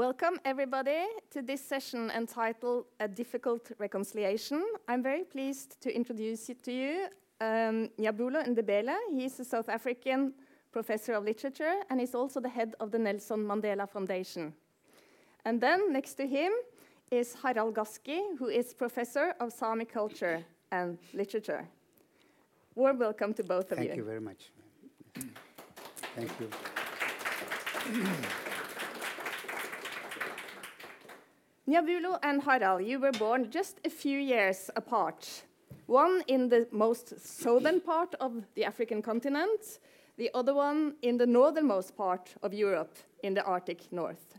welcome everybody to this session entitled A Difficult Reconciliation. I'm very pleased to introduce to you um, Njabulo Ndebele. He's a South African professor of literature and he's also the head of the Nelson Mandela Foundation. And then next to him is Harald Gaski, who is professor of Sami culture and literature. Warm welcome to both of you. Thank you very much. Thank you. Njabulo and Harald, you were born just a few years apart. One in the most southern part of the African continent, the other one in the northernmost part of Europe, in the Arctic North.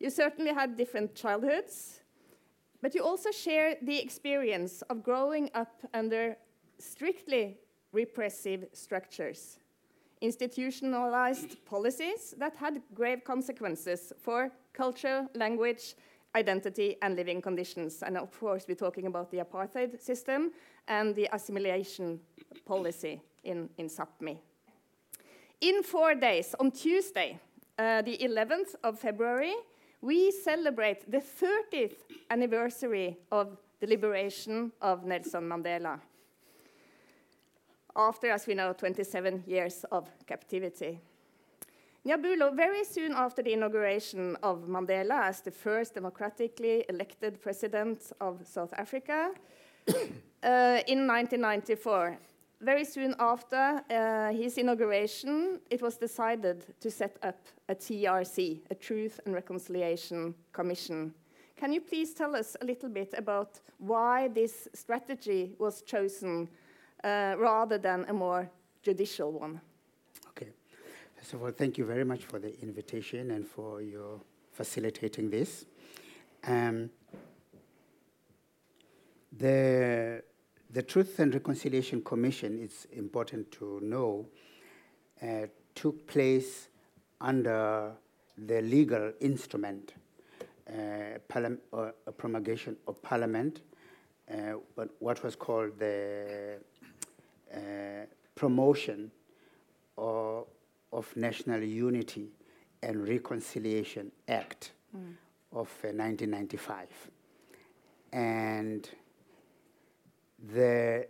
You certainly had different childhoods, but you also share the experience of growing up under strictly repressive structures, institutionalized policies that had grave consequences for culture, language, identity and living conditions. And of course, we're talking about the apartheid system and the assimilation policy in, in Sapmi. In four days, on Tuesday, uh, the 11th of February, we celebrate the 30th anniversary of the liberation of Nelson Mandela. After, as we know, 27 years of captivity. Njabulo, very soon after the inauguration of Mandela as the first democratically elected president of South Africa uh, in 1994, very soon after uh, his inauguration, it was decided to set up a TRC, a Truth and Reconciliation Commission. Can you please tell us a little bit about why this strategy was chosen uh, rather than a more judicial one? First of all, thank you very much for the invitation and for your facilitating this. Um, the, the Truth and Reconciliation Commission, it's important to know, uh, took place under the legal instrument, uh, uh, a promulgation of Parliament, uh, what was called the uh, promotion or of National Unity and Reconciliation Act mm. of uh, 1995. And the,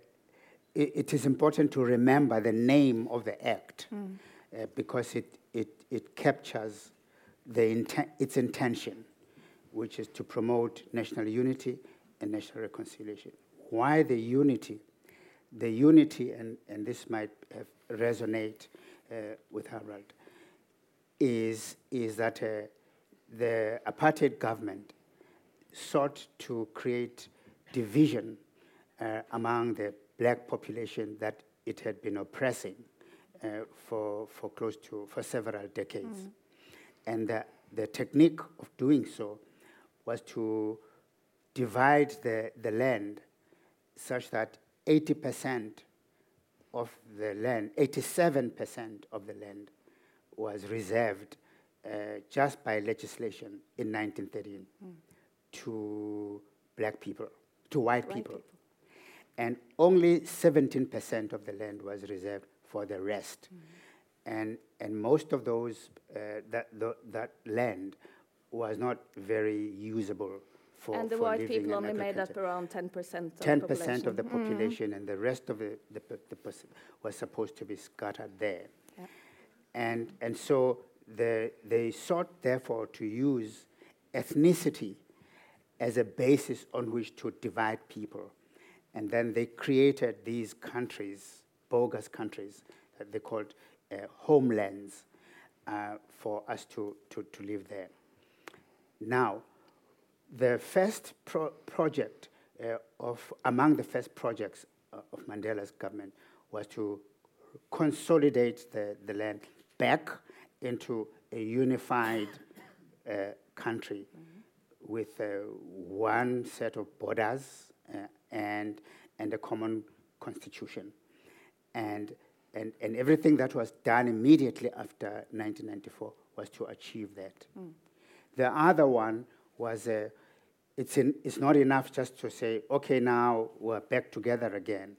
it, it is important to remember the name of the act mm. uh, because it, it, it captures the inten its intention, which is to promote national unity and national reconciliation. Why the unity? The unity, and, and this might resonate with Harald is, is that uh, the apartheid government sought to create division uh, among the black population that it had been oppressing uh, for, for close to for several decades. Mm. And the, the technique of doing so was to divide the, the land such that 80% of the land, 87% of the land was reserved uh, just by legislation in 1913 mm. to black people, to white, white people. people. And only 17% of the land was reserved for the rest. Mm. And, and most of those, uh, that, the, that land was not very usable for, and the for white people only made up around 10% of 10% of the population, mm. and the rest of the, the, the was supposed to be scattered there. Yeah. And, and so the, they sought, therefore, to use ethnicity as a basis on which to divide people. And then they created these countries, bogus countries, that they called uh, homelands uh, for us to, to, to live there. Now, the first pro project uh, of, among the first projects uh, of Mandela's government was to consolidate the, the land back into a unified uh, country mm -hmm. with uh, one set of borders uh, and, and a common constitution. And, and, and everything that was done immediately after 1994 was to achieve that. Mm. The other one was a it's, in, it's not enough just to say, okay, now we're back together again.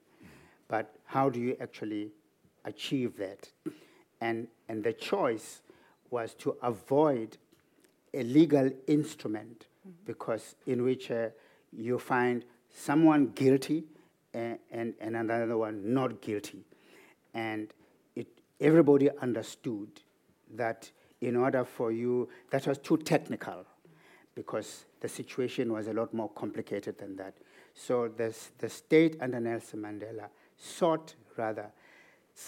But how do you actually achieve that? And, and the choice was to avoid a legal instrument because in which uh, you find someone guilty and, and, and another one not guilty. And it, everybody understood that in order for you, that was too technical because the situation was a lot more complicated than that. So this, the state under Nelson Mandela sought rather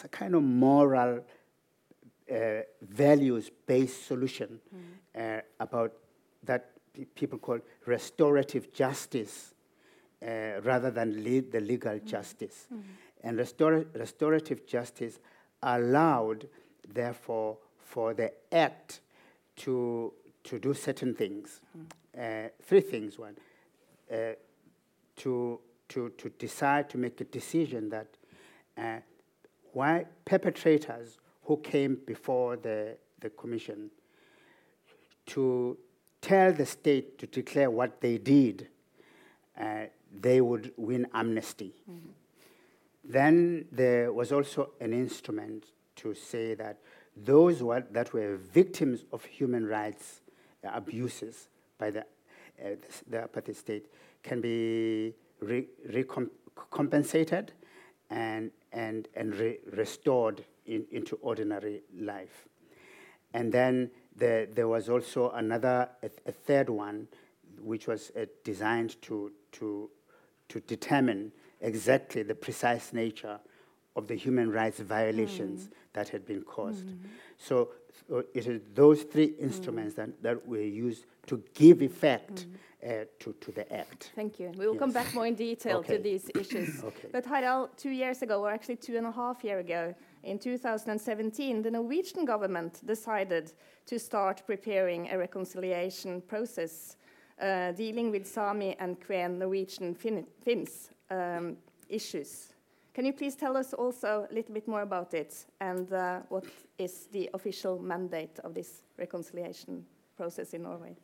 a kind of moral uh, values-based solution mm. uh, about that people call restorative justice uh, rather than lead the legal mm. justice. Mm. And restor restorative justice allowed, therefore, for the act to, to do certain things. Uh, three things. One, uh, to, to, to decide, to make a decision that uh, why perpetrators who came before the, the commission to tell the state to declare what they did, uh, they would win amnesty. Mm-hmm. Then there was also an instrument to say that those were, that were victims of human rights abuses by the, uh, the, apartheid state can be re- recompensated and, and, and re- restored in, into ordinary life. And then the, there was also another, a, a third one, which was uh, designed to, to, to determine exactly the precise nature of the human rights violations mm. that had been caused. Mm. So, so, it is those three instruments mm. that, that were used to give effect uh, to, to the act. Thank you. We will yes. come back more in detail okay. to these issues. okay. But Harald, two years ago, or actually two and a half year ago, in 2017, the Norwegian government decided to start preparing a reconciliation process uh, dealing with Sami and Kven Norwegian fin Finns um, issues. Can you please tell us also a little bit more about it and uh, what is the official mandate of this reconciliation process in Norway?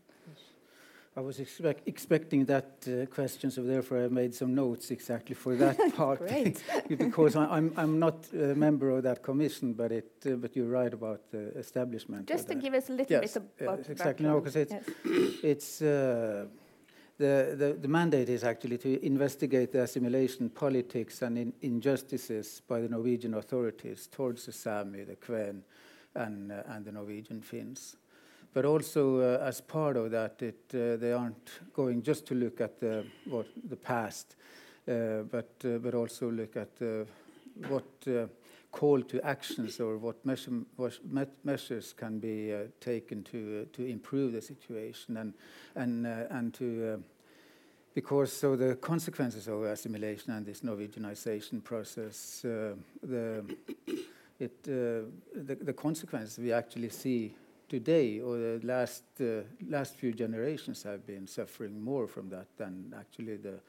I was expect, expecting that uh, question, so therefore I made some notes exactly for that part. because I, am I'm, I'm not a member of that commission, but it uh, but you're right about the establishment. Just to give us a little yes, bit about yes, exactly no, because it's yes. it's. Uh, the, the, the, mandate is actually to investigate the assimilation politics and in, injustices by the Norwegian authorities towards the Sami, the Kven, and, uh, and the Norwegian Finns. But also, uh, as part of that, it, uh, they aren't going just to look at the, what, the past, uh, but, uh, but also look at uh, what call to actions or what, measure, what measures can be taken to, to improve the situation and, and, and to because so the consequences of assimilation and this Norwegianization process, uh, the, it, uh, the, the, consequences we actually see today or the last uh, last few generations have been suffering more from that than actually the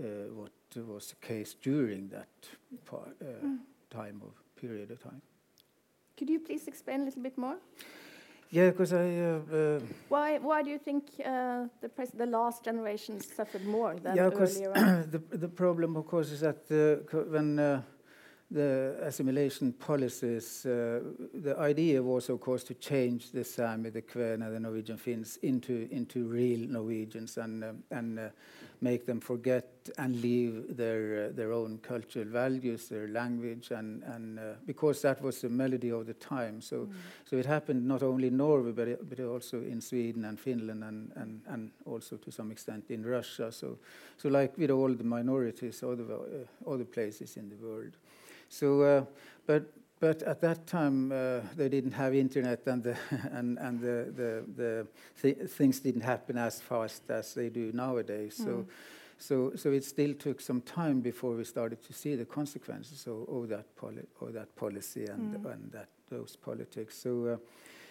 uh, what was the case during that part, uh, mm. time of period of time. Could you please explain a little bit more? Yeah, because I. Uh, uh, why Why do you think uh, the the last generation suffered more than yeah, earlier? Yeah, the the problem, of course, is that when the assimilation policies, uh, the idea was, of course, to change the Sami, the Kven, and the Norwegian Finns into, into real Norwegians and, um, and uh, make them forget and leave their, uh, their own cultural values, their language, and, and uh, because that was the melody of the time. So, mm. so it happened not only in Norway, but, it, but also in Sweden and Finland, and, and, and also to some extent in Russia. So, so like with all the minorities, other, uh, other places in the world. So, uh, but but at that time uh, they didn't have internet and the and and the the, the th things didn't happen as fast as they do nowadays. Mm. So. So, so it still took some time before we started to see the consequences of, of that, poli of that policy and, mm. and that those politics. So, uh,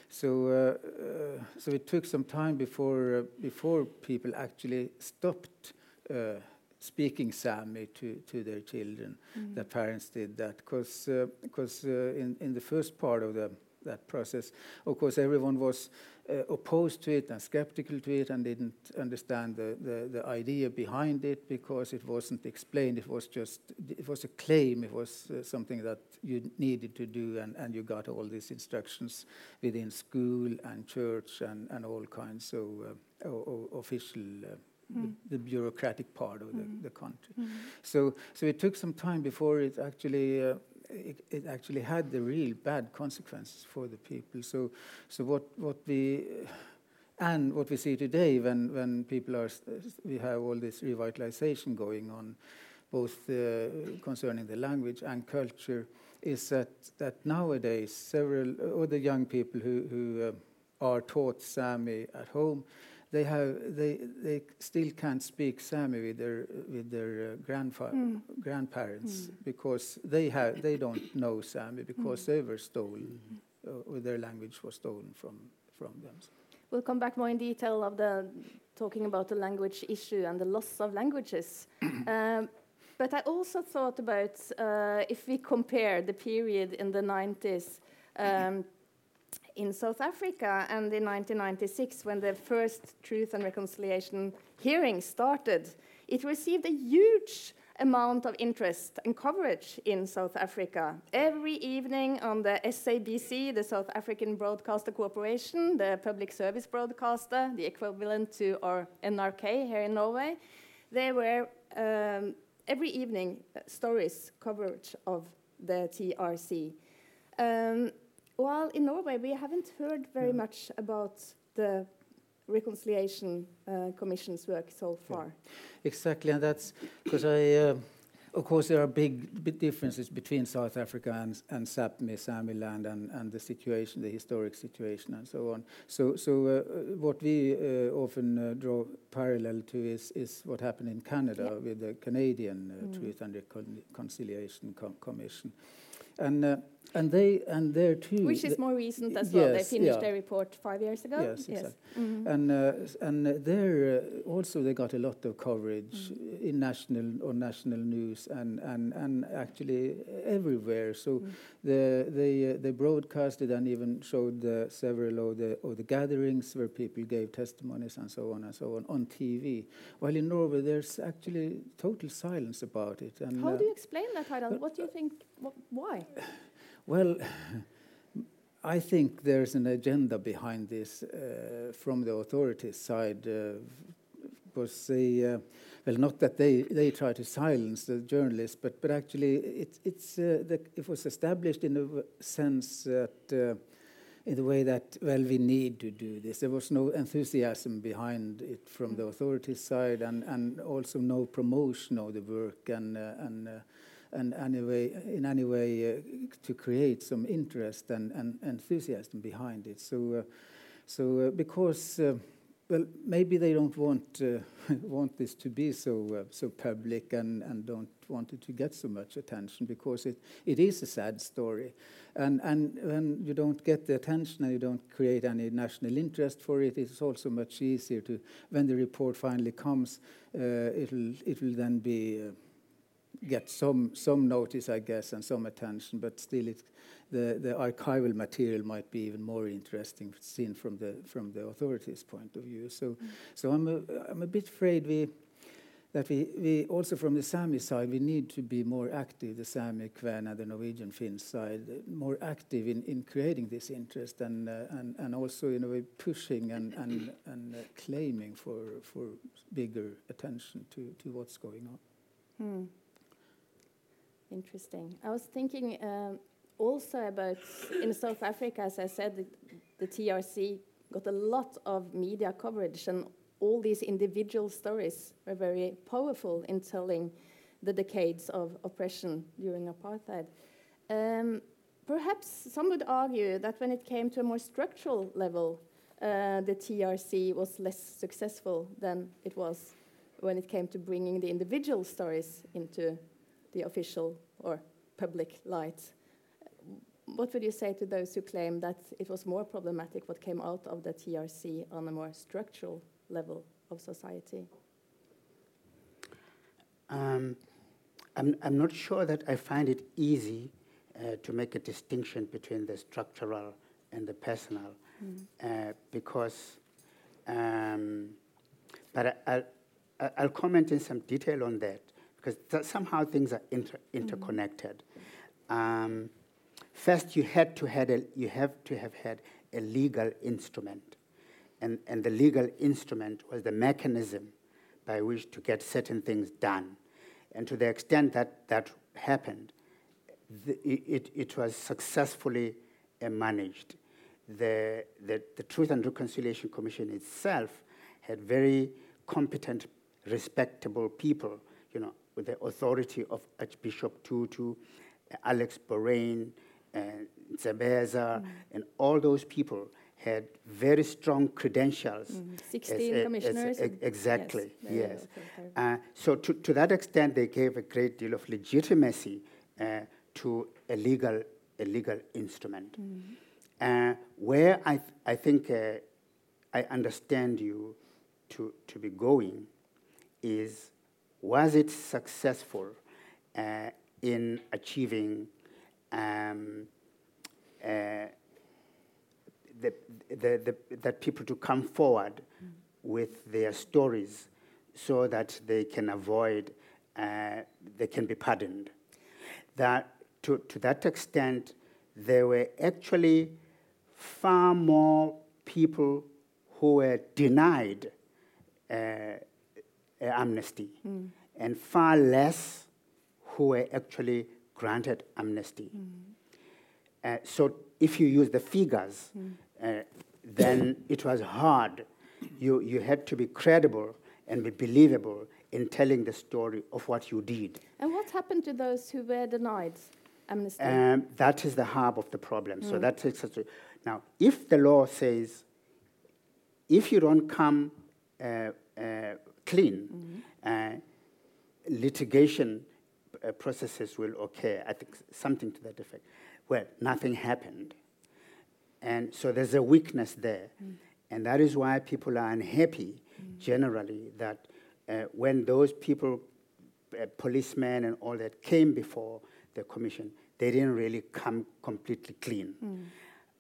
so, uh, uh, so it took some time before uh, before people actually stopped uh, speaking Sami to, to their children. Mm. Their parents did that because uh, uh, in, in the first part of the, that process. Of course, everyone was uh, opposed to it and skeptical to it and didn't understand the, the, the, idea behind it because it wasn't explained. It was just it was a claim. It was uh, something that you needed to do, and, and you got all these instructions within school and church and, and all kinds of uh, official. Uh, the, mm. the, bureaucratic part of the, mm. the country. Mm. So, so it took some time before it actually uh, it, it, actually had the real bad consequences for the people. So, so what, what we and what we see today when, when people are we have all this revitalization going on, both uh, concerning the language and culture, is that that nowadays several other young people who who uh, are taught Sami at home they have they they still can't speak Sami with their with their uh, grandfa- mm. grandparents mm. because they have they don't know Sami because mm. they were stolen uh, or their language was stolen from from them. We'll come back more in detail of the talking about the language issue and the loss of languages. um, but I also thought about uh, if we compare the period in the 90s um, in South Africa and in 1996 when the first Truth and Reconciliation hearing started, it received a huge amount of interest and coverage in South Africa. Every evening on the SABC, the South African Broadcaster Corporation, the public service broadcaster, the equivalent to our NRK here in Norway, there were um, every evening uh, stories coverage of the TRC. Um, while in Norway, we haven't heard very no. much about the reconciliation uh, commission's work so far. Yeah. Exactly, and that's because I, uh, of course, there are big, big differences between South Africa and, and Sapmi, Samiland, and, and the situation, the historic situation, and so on. So, so uh, what we uh, often uh, draw parallel to is, is what happened in Canada yeah. with the Canadian uh, mm. Truth and Reconciliation Com Commission. And and they and there too, which is more recent as well. They finished yeah. their report five years ago. Yes, yes. exactly. Mm -hmm. And uh, and there uh, also they got a lot of coverage mm -hmm. in national or national news and and and actually everywhere. So mm -hmm. the, they uh, they broadcasted and even showed uh, several of the of the gatherings where people gave testimonies and so on and so on on TV. While in Norway there's actually total silence about it. And how do you explain that, Harald? What do you think? why? Well, I think there's an agenda behind this uh, from the authorities' side, uh, because they, uh, well, not that they, they try to silence the journalists, but, but actually it, it's, uh, the, it was established in a sense that, uh, in the way that, well, we need to do this. There was no enthusiasm behind it from the authorities' side, and, and also no promotion of the work and, uh, and and anyway, in any way uh, to create some interest and, and, enthusiasm behind it. So, uh, so uh, because uh, well, maybe they don't want uh, want this to be so uh, so public and, and don't want it to get so much attention because it, it is a sad story, and and when you don't get the attention and you don't create any national interest for it, it's also much easier to when the report finally comes, it'll it will then be get some some notice, I guess, and some attention, but still, it, the the archival material might be even more interesting seen from the from the authorities' point of view. So, mm. so I'm a, I'm a bit afraid we that we, we also from the Sami side we need to be more active, the Sami, Kven, and the Norwegian Finn side, more active in, in creating this interest and uh, and and also in a way pushing and and and uh, claiming for for bigger attention to to what's going on. Hmm. Interesting. I was thinking um, also about in South Africa, as I said, the, the, TRC got a lot of media coverage, and all these individual stories were very powerful in telling the decades of oppression during apartheid. Um, perhaps some would argue that when it came to a more structural level, uh, the TRC was less successful than it was when it came to bringing the individual stories into the official or public light. What would you say to those who claim that it was more problematic what came out of the TRC on a more structural level of society? Um, I'm, I'm not sure that I find it easy uh, to make a distinction between the structural and the personal, uh, because. Um, but I, I, I'll comment in some detail on that because th- somehow things are inter- interconnected. Um, first, you had to had a, you have to have had a legal instrument, and and the legal instrument was the mechanism by which to get certain things done, and to the extent that that happened, the, it, it was successfully uh, managed. The, the, the Truth and Reconciliation Commission itself had very competent, respectable people, you know, with the authority of Archbishop Tutu, Alex Boraine, and Ntsebeza, and all those people had very strong credentials. Mm, 16 as commissioners and- ex- exactly, yes, yes. okay, Uh, so to, to that extent, they gave a great deal of legitimacy uh, to a legal, a legal instrument. Uh, where I, th- I think uh, I understand you to, to be going is, was it successful uh, in achieving um, uh, the, the, the, that people to come forward with their stories so that they can avoid, uh, they can be pardoned. That to, to that extent, there were actually far more people who were denied uh, uh, amnesty and far less who were actually granted amnesty. Uh, so if you use the figures, uh, then it was hard. You, you had to be credible and be believable in telling the story of what you did. And what happened to those who were denied amnesty? Um, that is the hub of the problem. So that takes us to now. If the law says, if you don't come uh, uh, clean, uh, litigation uh, processes will occur. I think something to that effect. Well, nothing happened, and so there's a weakness there, and that is why people are unhappy generally that uh, when those people uh, policemen and all that came before the commission, they didn't really come completely clean.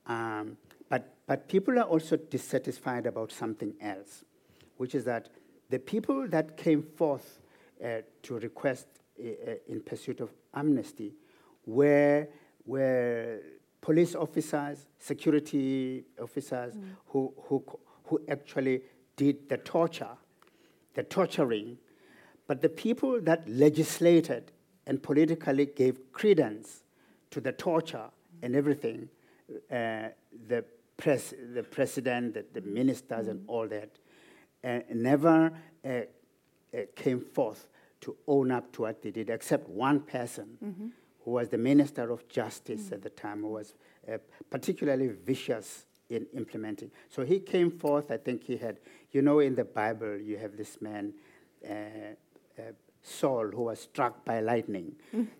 Um, but, but people are also dissatisfied about something else, which is that the people that came forth uh, to request uh, uh, in pursuit of amnesty were, were police officers, security officers who, who, who actually did the torture, the torturing. But the people that legislated and politically gave credence to the torture and everything, uh, the, pres- the president, the, the ministers, and all that, uh, never uh, uh, came forth to own up to what they did, except one person who was the minister of justice at the time, who was uh, particularly vicious in implementing. So he came forth, I think he had, you know, in the Bible, you have this man. Uh, uh, Saul, who was struck by lightning,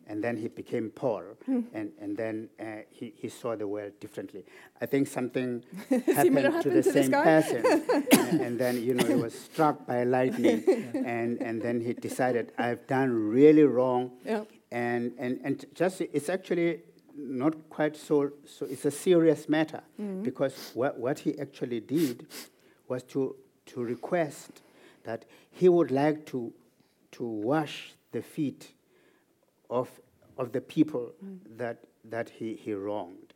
and then he became Paul, and, and then uh, he, he saw the world differently. I think something happened, to happened the to same person, and, and then you know he was struck by lightning, and, and then he decided I've done really wrong, Yeah. and, and, and just it's actually not quite so, so it's a serious matter because what, what he actually did was to, to request that he would like to, to wash the feet of, of the people that, that he, he wronged.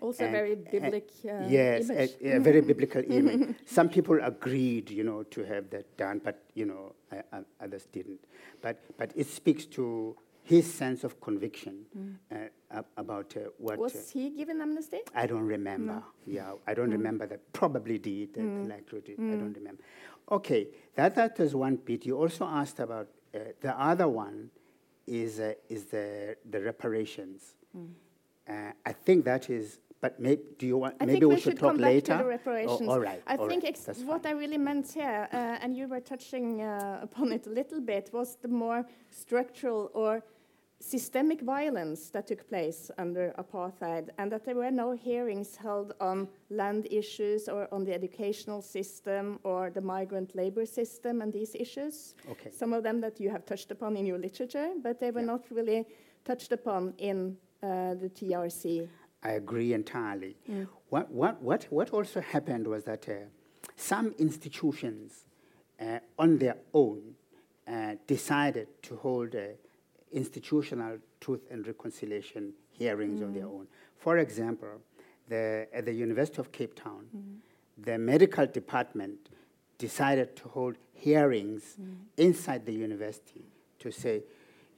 also, And- very and- biblic uh, yes. A, a very biblical image. Some people agreed, you know, to have that done, but you know, uh, uh, others didn't. But but it speaks to his sense of conviction uh, about uh, what. uh, Was he given amnesty? I don't remember. Yeah, I don't remember that. Probably did. The, the likelihood. I don't remember. Okay, that that was one bit. You also asked about uh, the other one. Is uh, is the the reparations? Uh, I think that is. But maybe do you want? I maybe we, we should should talk come back later. to the Oh, reparations. all right. I all think right, ex- what fine. I really meant here, uh, and you were touching uh, upon it a little bit, was the more structural or systemic violence that took place under apartheid, and that there were no hearings held on land issues or on the educational system or the migrant labor system and these issues. Okay. Some of them that you have touched upon in your literature, but they were Yeah. not really touched upon in uh, the TRC I agree entirely. Mm. What, what, what, what also happened was that uh, some institutions uh, on their own uh, decided to hold institutional truth and reconciliation hearings mm. on their own. For example, the, at the University of Cape Town, mm. the medical department decided to hold hearings mm. inside the university to say,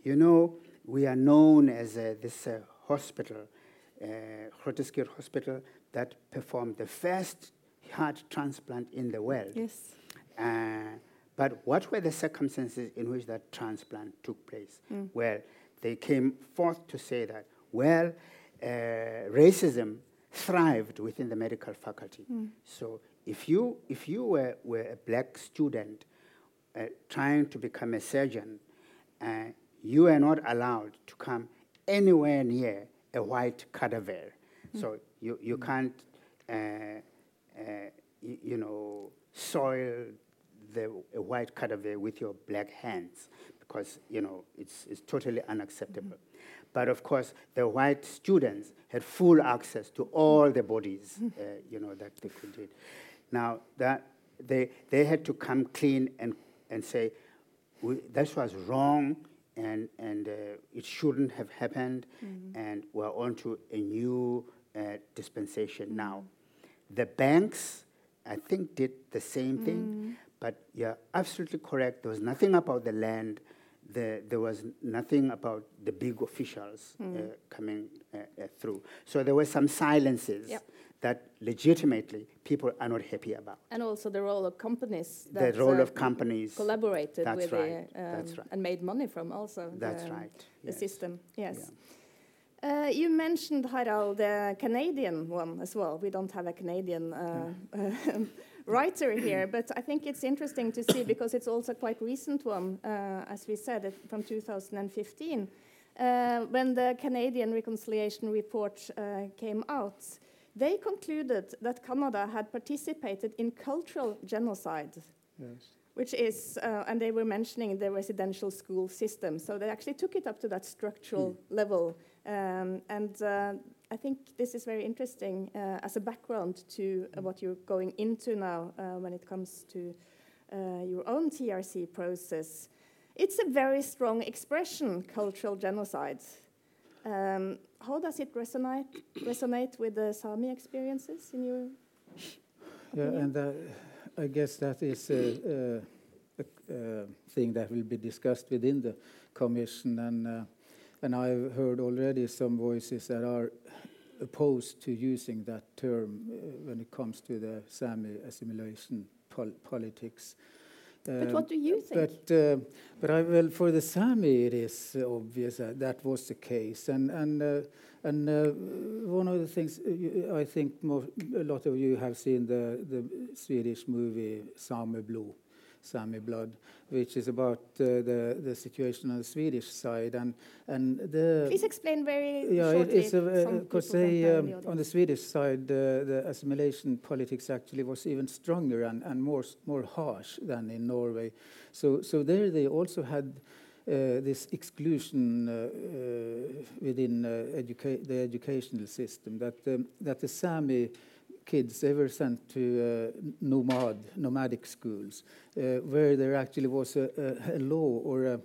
you know, we are known as uh, this uh, hospital, uh, Groote Schuur Hospital, that performed the first heart transplant in the world. Yes. Uh, but what were the circumstances in which that transplant took place? Mm. Well, they came forth to say that, well, uh, racism thrived within the medical faculty. Mm. So if you, if you were, were a black student uh, trying to become a surgeon, uh, you are not allowed to come anywhere near a white cadaver. Mm. So you, you can't, uh, uh, you, you, know, soil the white cadaver with your black hands because, you know, it's, it's totally unacceptable. Mm. But of course, the white students had full access to all the bodies, uh, you know, that they could do. Now, that they, they had to come clean and, and say, this was wrong, and, and uh, it shouldn't have happened, mm-hmm. and we're on to a new uh, dispensation mm-hmm. now. The banks, I think, did the same mm-hmm. thing, but you're absolutely correct. There was nothing about the land. The, there was nothing about the big officials uh, mm. coming uh, uh, through. So there were some silences. Yep that legitimately people are not happy about. And also the role of companies. the role uh, of companies. Collaborated with right. the, um, right. and made money from also. That's the, right. The yes. system, yes. Yeah. Uh, you mentioned, Harald, the Canadian one as well. We don't have a Canadian uh, hmm. writer here, but I think it's interesting to see because it's also quite recent one, uh, as we said, from 2015. Uh, when the Canadian Reconciliation Report uh, came out, they concluded that Canada had participated in cultural genocide. Yes. Which is, uh, and they were mentioning the residential school system. So they actually took it up to that structural mm. level. Um, and uh, I think this is very interesting uh, as a background to uh, what you're going into now uh, when it comes to uh, your own TRC process. It's a very strong expression, cultural genocide. Um, how does it resonate resonate with the Sami experiences in your? Yeah, and uh, I guess that is a, a, a, thing that will be discussed within the commission, and uh, and I've heard already some voices that are opposed to using that term uh, when it comes to the Sami assimilation pol politics. But what do you think? But, uh, but I, well, for the Sami, it is obvious that that was the case. And, and, uh, and uh, one of the things, uh, I think more, a lot of you have seen the, the Swedish movie Sameblod. Sami blood, which is about uh, the the situation on the Swedish side and and the. Please explain very yeah, shortly. it's because they um, on the Swedish side uh, the assimilation politics actually was even stronger and and more more harsh than in Norway. So so there they also had. Uh, this exclusion uh, uh, within uh, educa the educational system that um, that the Sami kids they were sent to uh, nomad, nomadic schools, uh, where there actually was a, a, a, law or a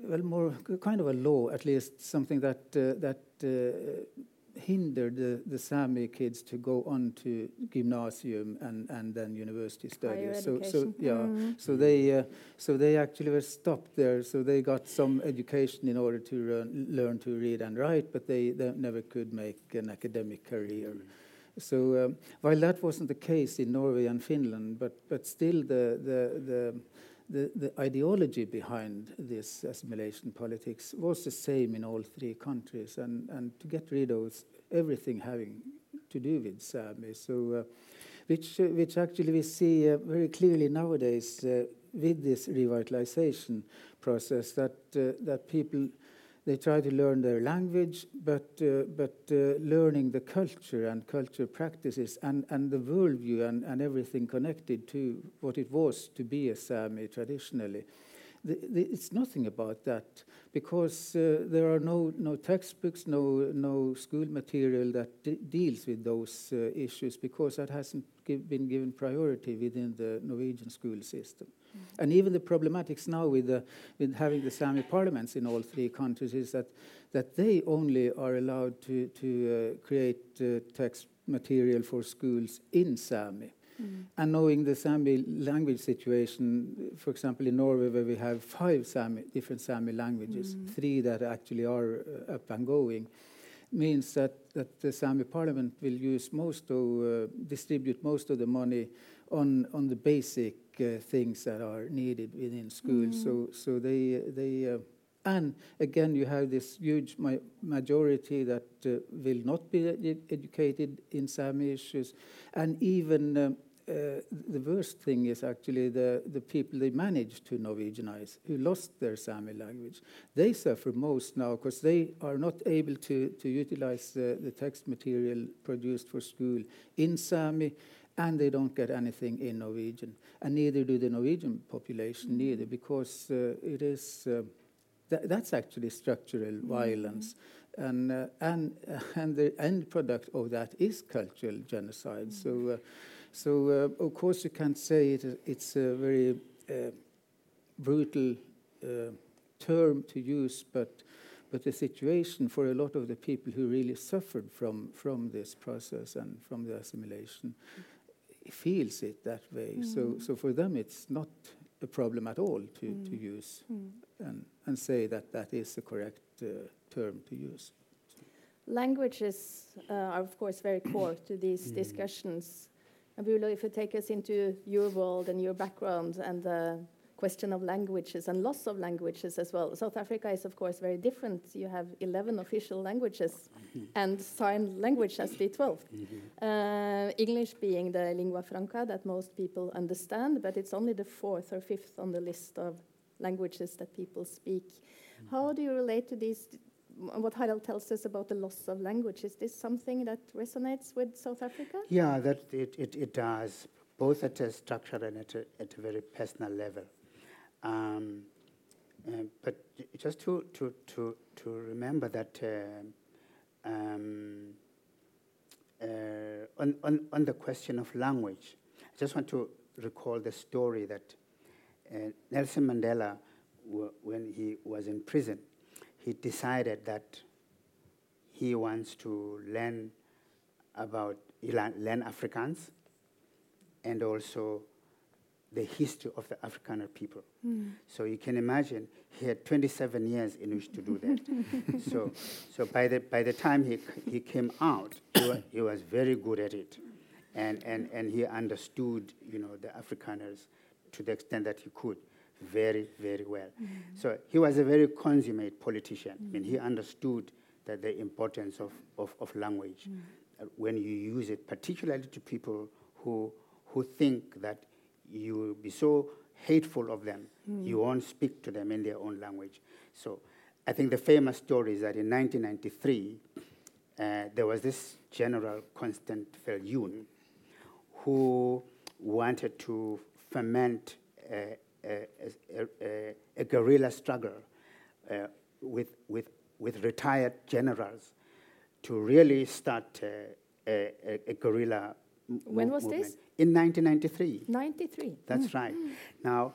well, more kind of a law, at least something that uh, that uh, hindered the, the Sami kids to go on to gymnasium and, and then university studies. So, so yeah, mm. so they uh, so they actually were stopped there. So they got some education in order to learn to read and write, but they, they never could make an academic career. Mm. So um, while that wasn't the case in Norway and Finland, but but still the the the the, the, ideology behind this assimilation politics was the same in all three countries, and, and to get rid of everything having to do with Sami. So, uh, which, uh, which actually we see uh, very clearly nowadays uh, with this revitalization process that, uh, that people they try to learn their language, but, uh, but uh, learning the culture and culture practices and, and the worldview and, and everything connected to what it was to be a Sami traditionally. the, the, it's nothing about that because uh, there are no, no textbooks, no, no school material that de deals with those uh, issues because that hasn't give, been given priority within the Norwegian school system. And even the problematics now with, the, with having the Sami parliaments in all three countries is that, that they only are allowed to, to uh, create uh, text material for schools in Sami. Mm. And knowing the Sami language situation, for example, in Norway, where we have five Sami, different Sami languages, mm. three that actually are uh, up and going, means that, that the Sami parliament will use most of, uh, distribute most of the money on, on the basic uh, things that are needed within schools. Mm. So, so they, they uh, and again, you have this huge ma majority that uh, will not be ed educated in Sami issues, and even um, uh, the worst thing is actually the, the people they managed to Norwegianize, who lost their Sami language. They suffer most now because they are not able to, to utilize the, the text material produced for school in Sami, and they don't get anything in Norwegian. And neither do the Norwegian population, mm. neither, because uh, it is, uh, th that's actually structural mm. violence. And, uh, and, and the end product of that is cultural genocide. Mm. So uh, so, uh, of course, you can't say it, it's a very uh, brutal uh, term to use, but, but the situation for a lot of the people who really suffered from, from this process and from the assimilation feels it that way. Mm. So, so for them, it's not a problem at all to, mm. to use mm. and, and say that that is the correct uh, term to use. Languages uh, are, of course, very core to these mm. discussions. Njabulo, if you take us into your world and your background and the question of languages and loss of languages as well. South Africa is, of course, very different. You have 11 official languages mm -hmm. and sign language as the 12th. Mm -hmm. uh, English being the lingua franca that most people understand, but it's only the fourth or fifth on the list of languages that people speak. Mm -hmm. How do you relate to these what Harald tells us about the loss of language. Is this something that resonates with South Africa? Yeah, that it, it, it does, both at a structural and at a, at a very personal level. Um, uh, but just to, to, to, to remember that uh, um, uh, on, on, on the question of language, I just want to recall the story that uh, Nelson Mandela, when he was in prison, he decided that he wants to learn about learn Afrikaans and also the history of the Afrikaner people. Mm. So you can imagine he had 27 years in which to do that. so, so by the by the time he he came out, he was, he was very good at it, and and and he understood you know the Afrikaners to the extent that he could very, very well. Mm. So he was a very consummate politician, mm -hmm. and he understood that the importance of, of, of language mm -hmm. uh, when you use it, particularly to people who, who think that you will be so hateful of them, you won't speak to them in their own language. So I think the famous story is that in 1993, uh, there was this General Constant Viljoen who wanted to ferment uh, a, a, a guerrilla struggle uh, with, with, with retired generals to really start a, a, guerrilla when was movement. this? In 1993. 93. That's mm. right. Now,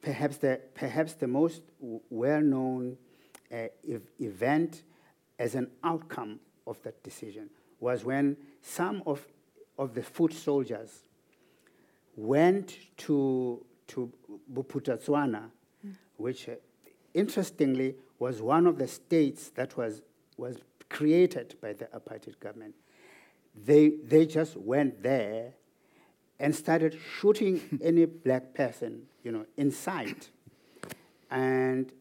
perhaps the, perhaps the most well-known uh, ev event as an outcome of that decision was when some of, of the foot soldiers went to to Bophuthatswana, mm. which uh, interestingly was one of the states that was, was created by the apartheid government. They, they just went there and started shooting any black person, you know, in sight. And,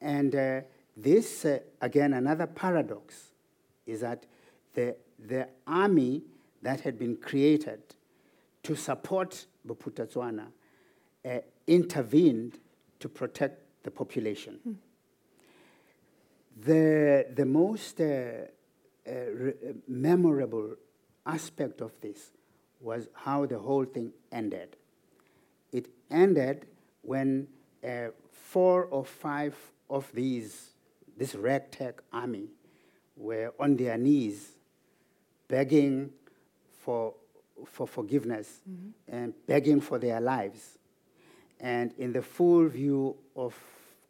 and uh, this, uh, again, another paradox is that the, the army that had been created to support Bophuthatswana uh, intervened to protect the population. Hmm. The, the most uh, uh, memorable aspect of this was how the whole thing ended. It ended when uh, four or five of these, this ragtag army, were on their knees begging for, for forgiveness mm-hmm. and begging for their lives. And in the full view of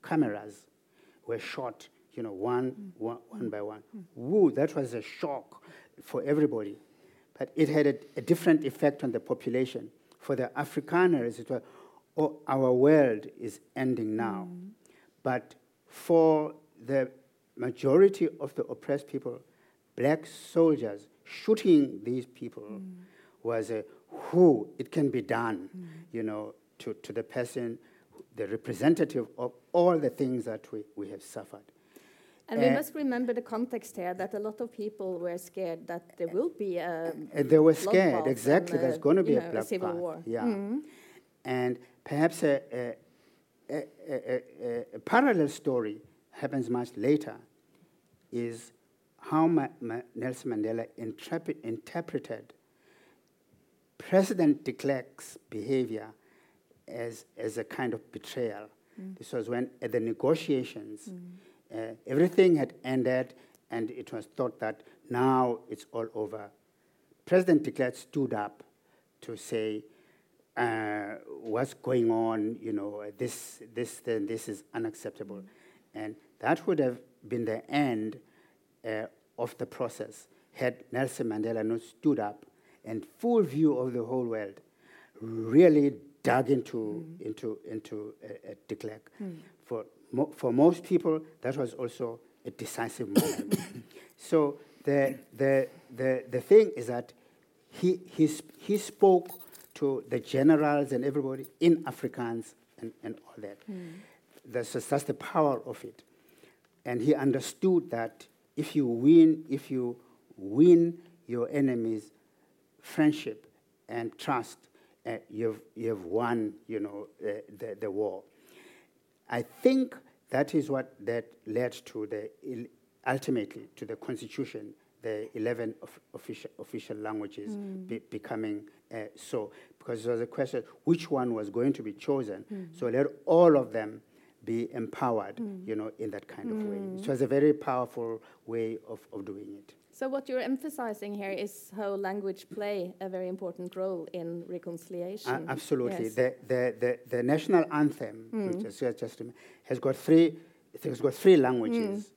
cameras, were shot, you know, one, mm. one, one by one. Mm. Woo, that was a shock for everybody. But it had a, a different effect on the population. For the Afrikaners, it was, oh, our world is ending now. Mm. But for the majority of the oppressed people, black soldiers shooting these people mm. was a who it can be done, mm. you know, to, to the person, the representative of all the things that we, we have suffered. And we Uh, must remember the context here that a lot of people were scared that there will be a And they were scared, exactly. and, There's uh, going to be a know, a civil war. Yeah. And perhaps a, a, a, a, a, a parallel story happens much later is how Ma- Ma- Nelson Mandela interpret, interpreted President de Klerk's behavior as, as a kind of betrayal. This was when, at the negotiations, uh, everything had ended, and it was thought that now it's all over. President de Klerk stood up to say, uh, what's going on, you know, this, this, then this is unacceptable. And that would have been the end uh, of the process had Nelson Mandela not stood up and full view of the whole world really dug into, into, into uh, uh, de Klerk. For, mo- for most people, that was also a decisive moment. so the, the, the, the thing is that he, he, sp- he spoke to the generals and everybody in Afrikaans and, and all that. That's, just- that's the power of it. And he understood that if you win, if you win your enemy's friendship and trust, uh, you've, you've won, you know, uh, the, the war. I think that is what that led to the ultimately to the constitution, the 11 of official, official languages hmm. be, becoming uh, so, because there was a question which one was going to be chosen. Hmm. So let all of them be empowered, hmm. you know, in that kind of way. It was a very powerful way of, of doing it. So what you're emphasizing here is how language play a very important role in reconciliation. absolutely. Yes. The, the, the, the national anthem, which is just, has got three, it has got three languages.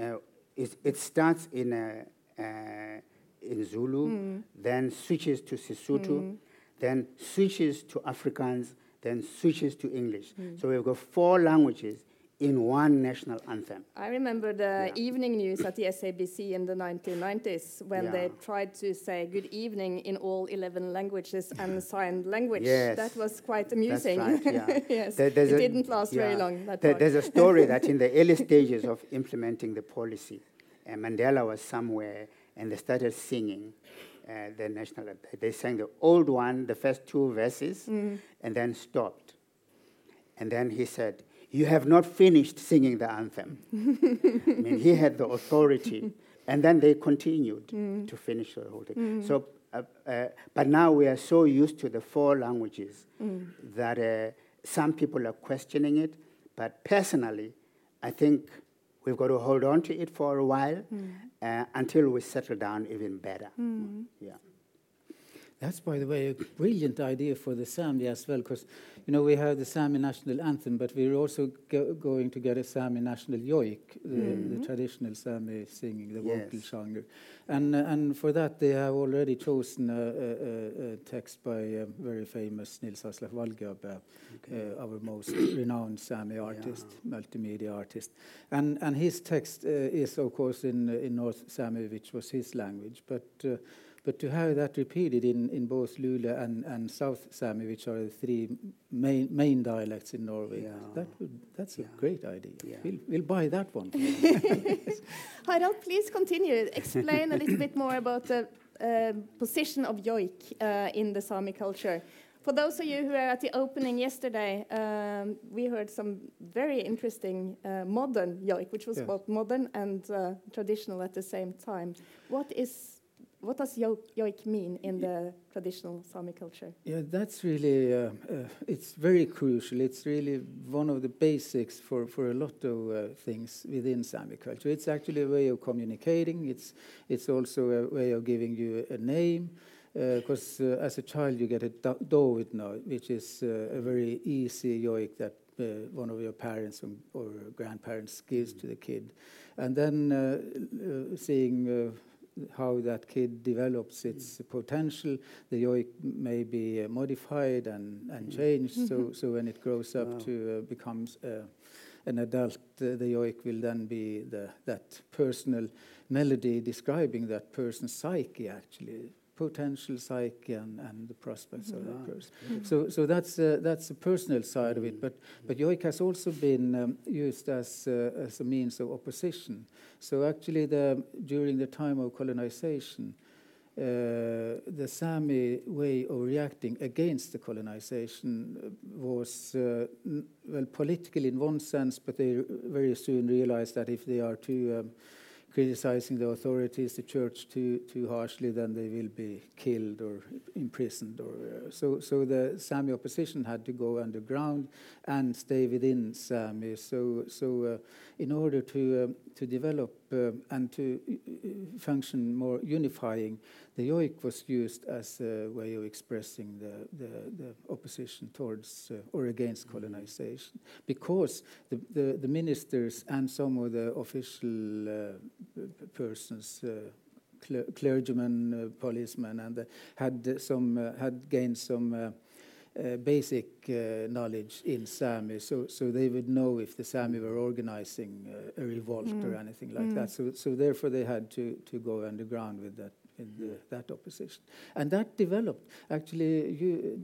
Uh, it, it starts in, uh, uh, in Zulu, then switches to Sesotho, then switches to Afrikaans, then switches to English. So we've got four languages in one national anthem. I remember the Yeah. evening news at the SABC in the 1990s when they tried to say good evening in all 11 languages and sign language. Yes. That was quite amusing. That's right, yeah. yes. There- it a- didn't last very long. That There- there's a story that in the early stages of implementing the policy, uh, Mandela was somewhere and they started singing uh, the national anthem. They sang the old one, the first two verses, Mm. and then stopped. And then he said, You have not finished singing the anthem. I mean, he had the authority. And then they continued Mm. to finish the whole thing. So, uh, uh, but now we are so used to the four languages Mm. that uh, some people are questioning it. But personally, I think we've got to hold on to it for a while Mm. uh, until we settle down even better. Yeah. That's, by the way, a brilliant idea for the Sami as well, because you know we have the Sami national anthem, but we're also go going to get a Sami national yoik, the, the traditional Sami singing, the vocal Yes. genre, and uh, and for that they have already chosen a, a, a, text by a very famous Nils Aslak Valkeapää, uh, uh, our most renowned Sami artist, multimedia artist, and and his text uh, is of course in in North Sami, which was his language, but. But to have that repeated in, in both Lule and, and South Sami, which are the three main, main dialects in Norway, Yeah. that would, that's Yeah. a great idea. Yeah. We'll, we'll buy that one. Harald, please continue. Explain a little bit more about the uh, position of yoik uh, in the Sami culture. For those of you who were at the opening yesterday, um, we heard some very interesting uh, modern yoik, which was Yes. both modern and uh, traditional at the same time. What is what does joik mean in the traditional Sami culture? Yeah, that's really, uh, uh, it's very crucial. It's really one of the basics for, for a lot of uh, things within Sami culture. It's actually a way of communicating. It's, it's also a way of giving you a name. Because uh, uh, as a child you get a Dovit now, which is uh, a very easy joik that one of your parents or grandparents gives to the kid. And then seeing how that kid develops its potential. The joik may be uh, modified and, and changed. Mm -hmm. So, mm-hmm. so when it grows up wow. to uh, becomes uh, an adult, uh, the joik will then be the, that personal melody describing that person's psyche, actually potential psyche and, and the prospects of that person. So, so that's uh, that's the personal side of it. But but joik has also been um, used as uh, as a means of opposition. So actually, the during the time of colonization. Uh, the Sami way of reacting against the colonization was uh, well political in one sense, but they very soon realized that if they are too um, criticizing the authorities, the church too too harshly, then they will be killed or imprisoned. Or uh, so so the Sami opposition had to go underground and stay within Sami. So so uh, in order to uh, to develop and to uh, function more unifying, the joik was used as a way of expressing the, the, the opposition towards uh, or against colonization, because the, the, the, ministers and some of the official uh, persons. Uh, clergymen, uh, policemen, and had some had gained some uh, basic uh, knowledge in Sami, so so they would know if the Sami were organizing uh, a revolt mm. or anything like mm. that. So so therefore they had to to go underground with that with the, that opposition, and that developed. Actually, you,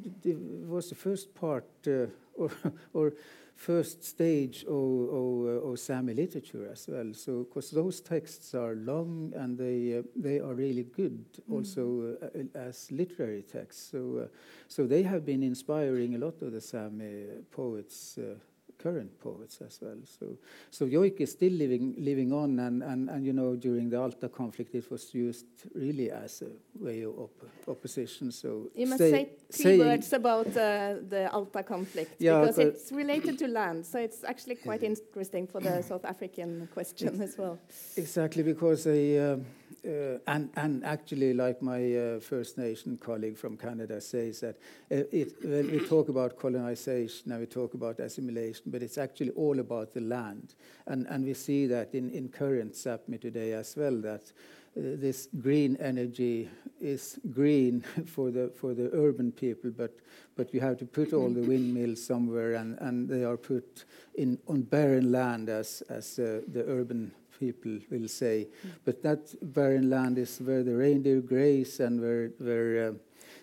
was the first part uh, or or first stage of, of, of Sami literature as well. So, because those texts are long and they uh, they are really good mm. also uh, as literary texts. So, uh, so they have been inspiring a lot of the Sami poets uh, current poets as well. So, so joik is still living living on, and, and, and you know during the Alta conflict it was used really as a way of op opposition. So you must say three words about uh, the Alta conflict yeah, because it's related to land, so it's actually quite interesting for the South African question as well. Exactly because a. Um, and, and actually, like my uh, First Nation colleague from Canada says, that uh, it, when we talk about colonization and we talk about assimilation, but it's actually all about the land. And, and we see that in, in current Sapmi today as well, that uh, this green energy is green for the for the urban people, but but you have to put all the windmills somewhere, and, and they are put in on barren land as as uh, the urban people will say. Mm. But that barren land is where the reindeer graze and where, where uh,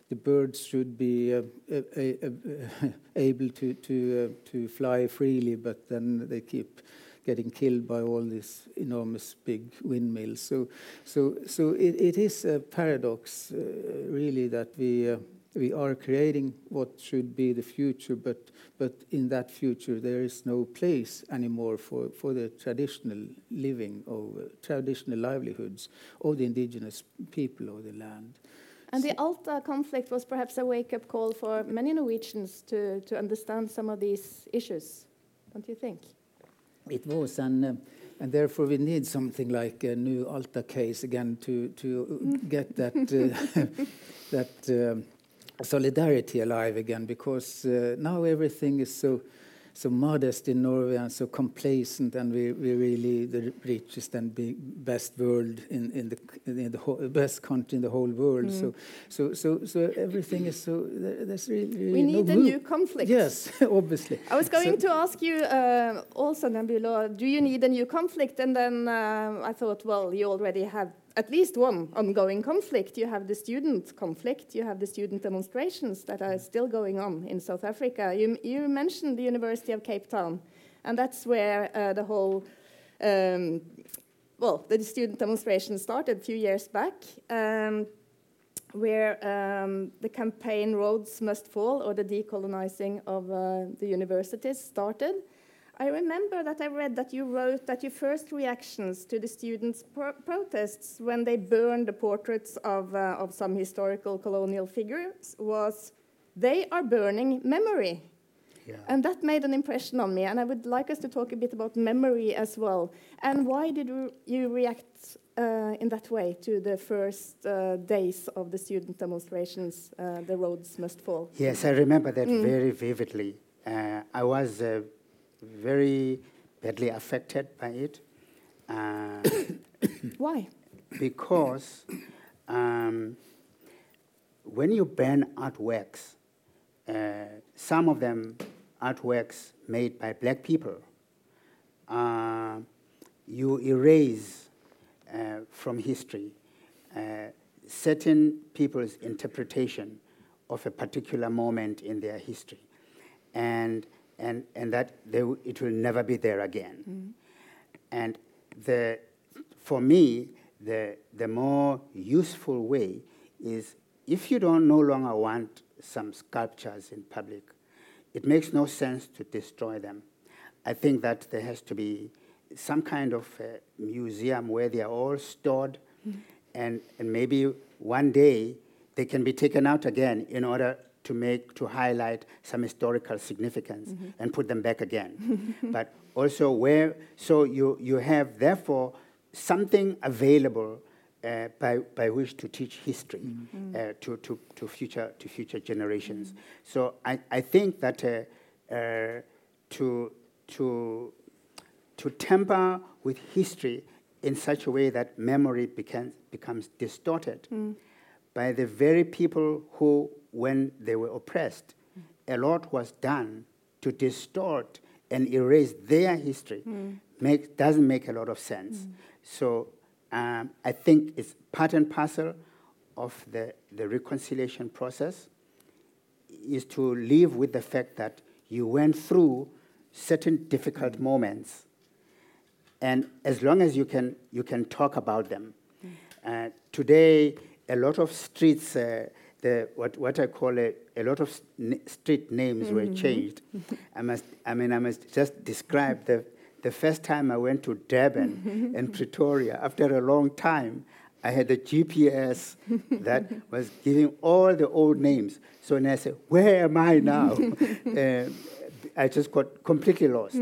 the birds should be uh, able to, to, uh, to fly freely, but then they keep getting killed by all these enormous big windmills. So, so, so it, it is a paradox, uh, really, that we uh, we are creating what should be the future, but, but in that future there is no place anymore for, for the traditional living of uh, traditional livelihoods of the indigenous people of the land. And the Alta conflict was perhaps a wake-up call for many Norwegians to, to understand some of these issues, don't you think? It was, and, uh, and therefore we need something like a new Alta case again to, to get that, uh, that um, solidarity alive again because uh, now everything is so so modest in Norway and so complacent, and we we really the richest and big, best world in in the in the whole, best country in the whole world. Mm. So so so so everything is so there's really, really we need no a new conflict. Yes, obviously. I was going so to ask you uh, also, Njabulo, do you need a new conflict? And then uh, I thought, well, you already have at least one ongoing conflict. You have the student conflict, you have the student demonstrations that are still going on in South Africa. You, you mentioned the University of Cape Town, and that's where uh, the whole, um, well, the student demonstration started a few years back, um, where um, the campaign Rhodes Must Fall, or the decolonizing of uh, the universities, started. I remember that I read that you wrote that your first reactions to the students' pro protests when they burned the portraits of, uh, of some historical colonial figures was, they are burning memory. Yeah. And that made an impression on me, and I would like us to talk a bit about memory as well. And why did you, react uh, in that way to the first uh, days of the student demonstrations, uh, The Rhodes Must Fall? Yes, I remember that very vividly. Uh, I was uh, very badly affected by it uh, Why? because um, when you burn artworks, uh, some of them artworks made by black people, uh, you erase uh, from history uh, certain people's interpretation of a particular moment in their history. And, and, and that they, it will never be there again. And the, for me, the, the more useful way is if you don't no longer want some sculptures in public, it makes no sense to destroy them. I think that there has to be some kind of uh, museum where they are all stored, and, and maybe one day they can be taken out again in order to make to highlight some historical significance and put them back again. but also where so you you have therefore something available uh, by, by which to teach history uh, to, to, to, future, to future generations. So I, I think that uh, uh, to, to, to temper with history in such a way that memory becomes, becomes distorted by the very people who, when they were oppressed, a lot was done to distort and erase their history. Make, doesn't make a lot of sense. So um, I think it's part and parcel of the, the reconciliation process is to live with the fact that you went through certain difficult moments. And as long as you can, you can talk about them. Uh, today, a lot of streets, uh, the, what, what I call a, a lot of street names were changed. I, must, I mean, I must just describe the, the first time I went to Durban and Pretoria, after a long time, I had a GPS that was giving all the old names. So when I said, Where am I now? uh, I just got completely lost.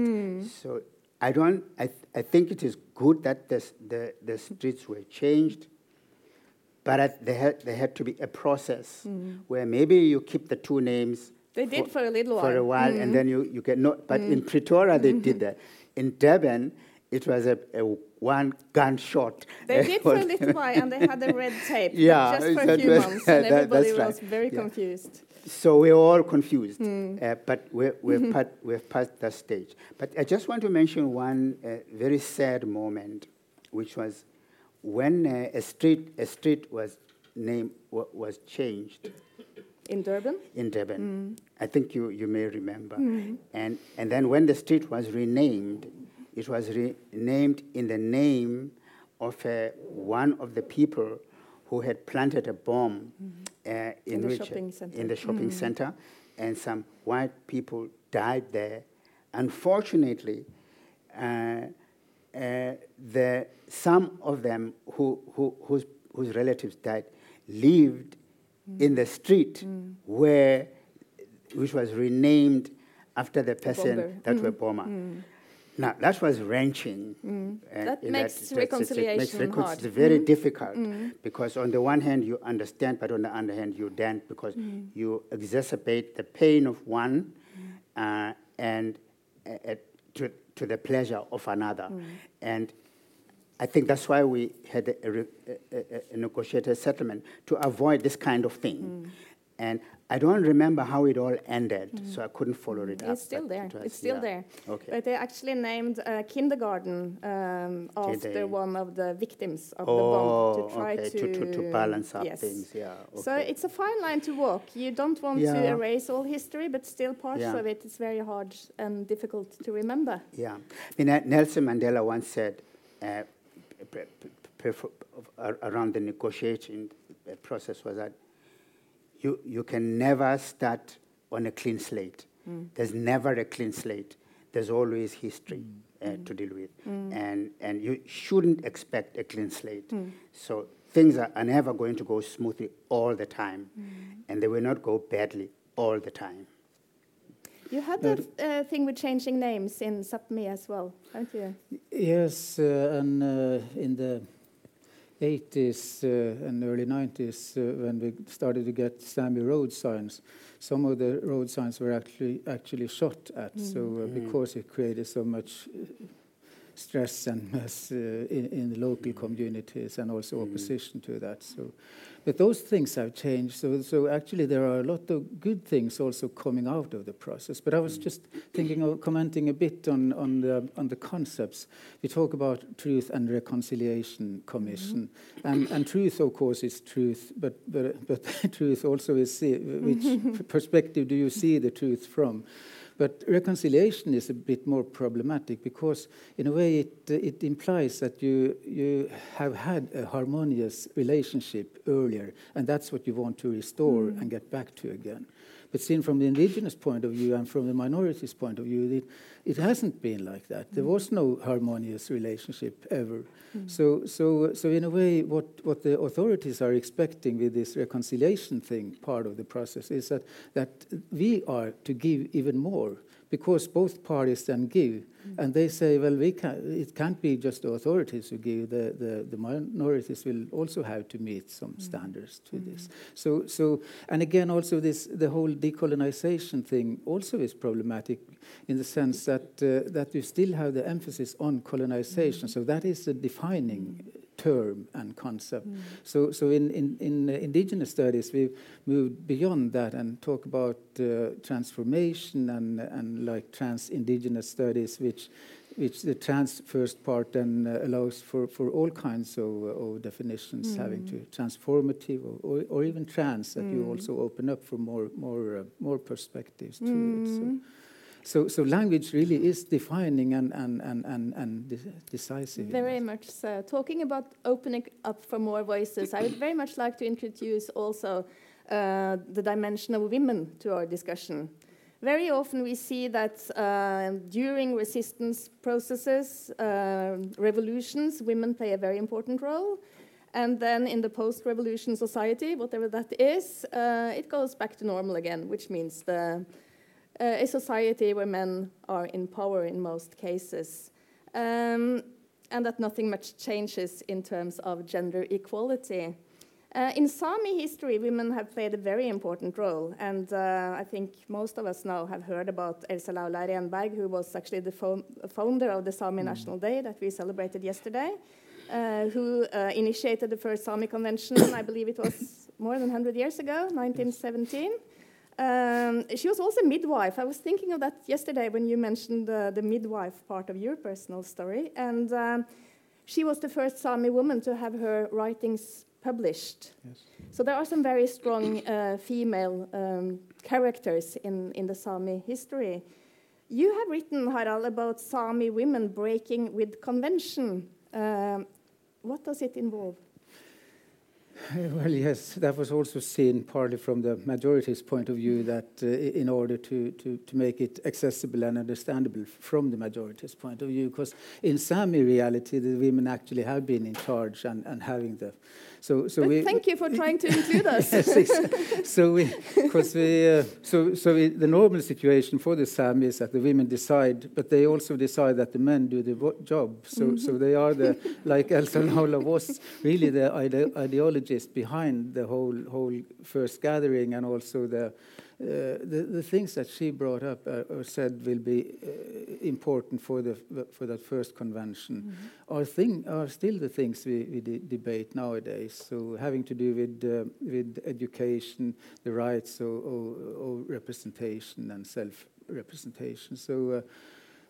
So I don't. I, th- I think it is good that the, the, the streets were changed, but there, had, there had to be a process where maybe you keep the two names. They did for a little while. For a while. while, and then you, you get no. But in Pretoria, they did that. In Durban, it was a, a one gunshot. They did for a little while, and they had the red tape, Yeah, just for a few was- months, and that- everybody right. was very Yeah. confused. So we're all confused, Hmm. uh, but we're, we're part, we've passed that stage. But I just want to mention one uh, very sad moment, which was when uh, a street a street was name wa- was changed In Durban? in Durban. Hmm. I think you, you may remember. And and then when the street was renamed, it was renamed in the name of uh, one of the people who had planted a bomb uh, in, In the which shopping center. in the shopping center, and some white people died there. Unfortunately, uh, Uh, the, some of them who, who, whose, whose relatives died lived mm. in the street mm. where, which was renamed after the person bomber. that were mm. bomber. Now, that was wrenching. uh, That makes it reconciliation makes recon- hard. It's very difficult because, on the one hand, you understand, but on the other hand, you don't because you exacerbate the pain of one uh, and uh, uh, to, to the pleasure of another. Mm. And I think that's why we had a, a, a- a- negotiated settlement to avoid this kind of thing. Mm. And I don't remember how it all ended, so I couldn't follow it up. It's still there. It's still yeah. there. Okay. But they actually named a kindergarten um, after they? one of the victims of oh, the bomb to try okay, to, to, to, balance up yes. things, yeah. So it's a fine line to walk. You don't want to erase all history, but still parts Yeah. of it is very hard and difficult to remember. Yeah. I mean, uh, Nelson Mandela once said uh, ar- around the negotiating uh, process was that you, you can never start on a clean slate. There's never a clean slate. there's always history uh, to deal with, and and you shouldn't expect a clean slate. So things are, are never going to go smoothly all the time, and they will not go badly all the time. You had that uh, thing with changing names in Sápmi as well, haven't you? Yes, uh, and uh, in the 80s uh, and early 90s, uh, when we started to get Sami road signs, some of the road signs were actually actually shot at. So uh, Mm. because it created so much stress and mess uh, in, in the local communities and also Mm. opposition to that. So, but those things have changed. So, so actually there are a lot of good things also coming out of the process. But I was just thinking of commenting a bit on, on the on the concepts. We talk about truth and reconciliation commission, and and truth of course is truth, but but but truth also is see, which perspective do you see the truth from? But reconciliation is a bit more problematic because, in a way, it, it implies that you, you have had a harmonious relationship earlier, and that's what you want to restore mm. and get back to again. But seen from the indigenous point of view and from the minorities' point of view, it, it hasn't been like that. There was no harmonious relationship ever. Mm. So, so, so in a way, what, what the authorities are expecting with this reconciliation thing, part of the process, is that, that we are to give even more because both parties then give. Mm. And they say, well, we can, it can't be just the authorities who give, the, the, the minorities will also have to meet some mm. standards to this. Mm. So, so, and again, also this, the whole decolonization thing also is problematic in the sense that, uh, that you still have the emphasis on colonization. So that is the defining term and concept. So, so in, in, in uh, indigenous studies, we've moved beyond that and talk about uh, transformation and, and like trans-indigenous studies, which, which the trans first part then uh, allows for, for all kinds of, of definitions, having to transformative or, or, or even trans, that you also open up for more, more, uh, more perspectives to it. So. So, so language really is defining and, and, and, and, and de- decisive. Very much so. Talking about opening up for more voices, I would very much like to introduce also uh, the dimension of women to our discussion. Very often we see that uh, during resistance processes, uh, revolutions, women play a very important role. And then in the post revolution society, whatever that is, uh, it goes back to normal again, which means the, uh, a society where men are in power in most cases. Um, and that nothing much changes in terms of gender equality. Uh, in Sami history, women have played a very important role, and uh, I think most of us now have heard about Elsa Laula Renberg, who was actually the fo founder of the Sami National Day that we celebrated yesterday, uh, who uh, initiated the first Sami Convention, I believe it was more than 100 years ago, 1917. Um, she was also midwife. I was thinking of that yesterday when you mentioned uh, the midwife part of your personal story. And um, she was the first Sami woman to have her writings published. Yes. So there are some very strong uh, female um, characters in, in the Sami history. You have written, Harald, about Sami women breaking with convention. Um, what does it involve? Well, yes, that was also seen partly from the majority's point of view that uh, in order to, to, to make it accessible and understandable from the majority's point of view, because in Sami reality, the women actually have been in charge and, and having the. So, so we, thank you for trying to include us. yes, it's- so we, because we, uh, so so we, the normal situation for the Sami is that the women decide, but they also decide that the men do the job. So so they are the like Elsa Laula was really the ide- ideologist behind the whole whole first gathering and also the. Uh, the, the things that she brought up uh, or said will be uh, important for the for that first convention are thing are still the things we, we de debate nowadays. So having to do with uh, with education, the rights of, of, of representation and self representation. So uh,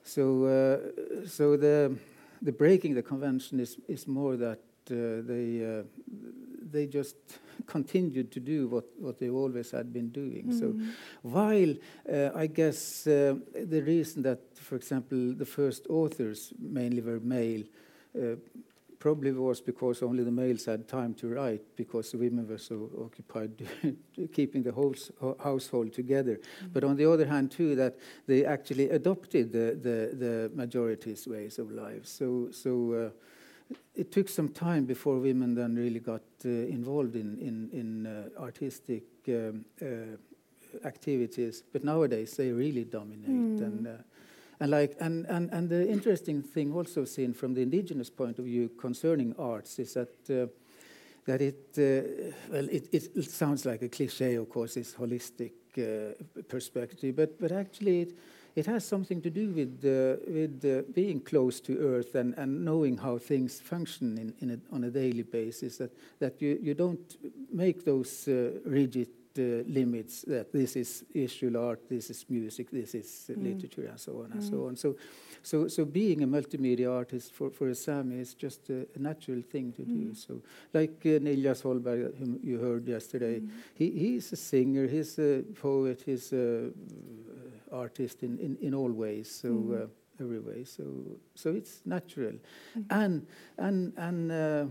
so uh, so the the breaking the convention is is more that uh, they uh, they just continued to do what, what they always had been doing. So while uh, I guess uh, the reason that, for example, the first authors mainly were male, uh, probably was because only the males had time to write because the women were so occupied keeping the whole household together. Mm. But on the other hand, too, that they actually adopted the, the, the majority's ways of life. So, so uh, it took some time before women then really got uh, involved in, in, in uh, artistic um, uh, activities. But nowadays, they really dominate. Mm. And, uh, and, like, and, and, and the interesting thing also seen from the indigenous point of view concerning arts is that, uh, that it, uh, well, it, it, sounds like a cliche, of course, this holistic perspective, but, but actually it, it has something to do with, uh, with uh, being close to earth and, and knowing how things function in, in a, on a daily basis, that, that you, you don't make those uh, rigid limits that this is visual art, this is music, this is mm. literature, and so on and mm. so on. So, so, so being a multimedia artist for, for a Sami is just a, a natural thing to mm. do. So, like uh, Niillas Holmberg, whom you heard yesterday, mm. he, he's a singer, he's a poet, he's an artist in, in, in all ways. So. Mm. Uh, every way, so so it's natural, mm. and and and uh,